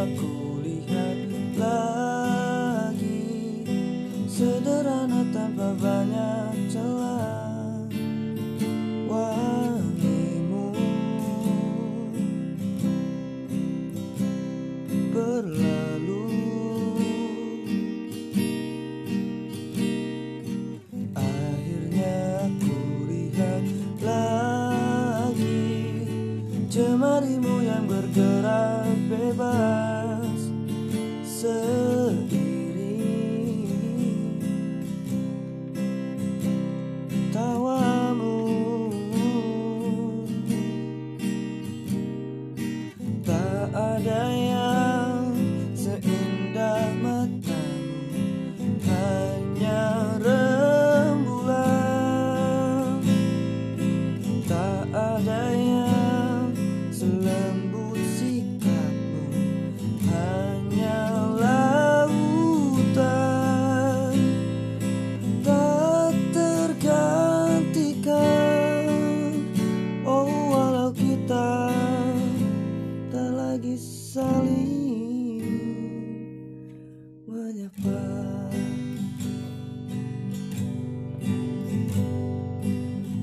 aku lihat lagi Sederhana tanpa banyak celah. Wangimu berlalu. Akhirnya aku lihat lagi Jemarimu yang bergerak baby.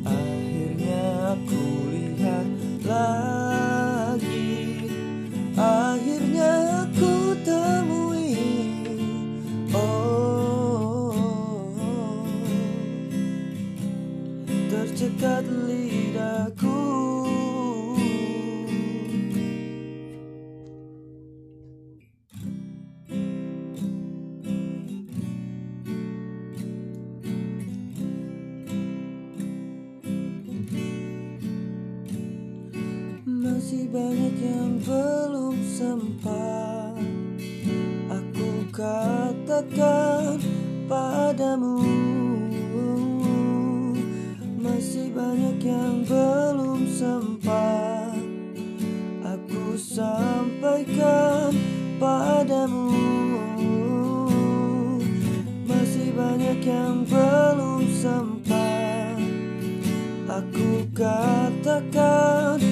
Akhirnya aku lihat lagi. Akhirnya aku temui. Oh Tercekat lidahku Masih banyak yang belum sempat Aku katakan padamu. Masih banyak yang belum sempat Aku sampaikan padamu. Masih banyak yang belum sempat Aku katakan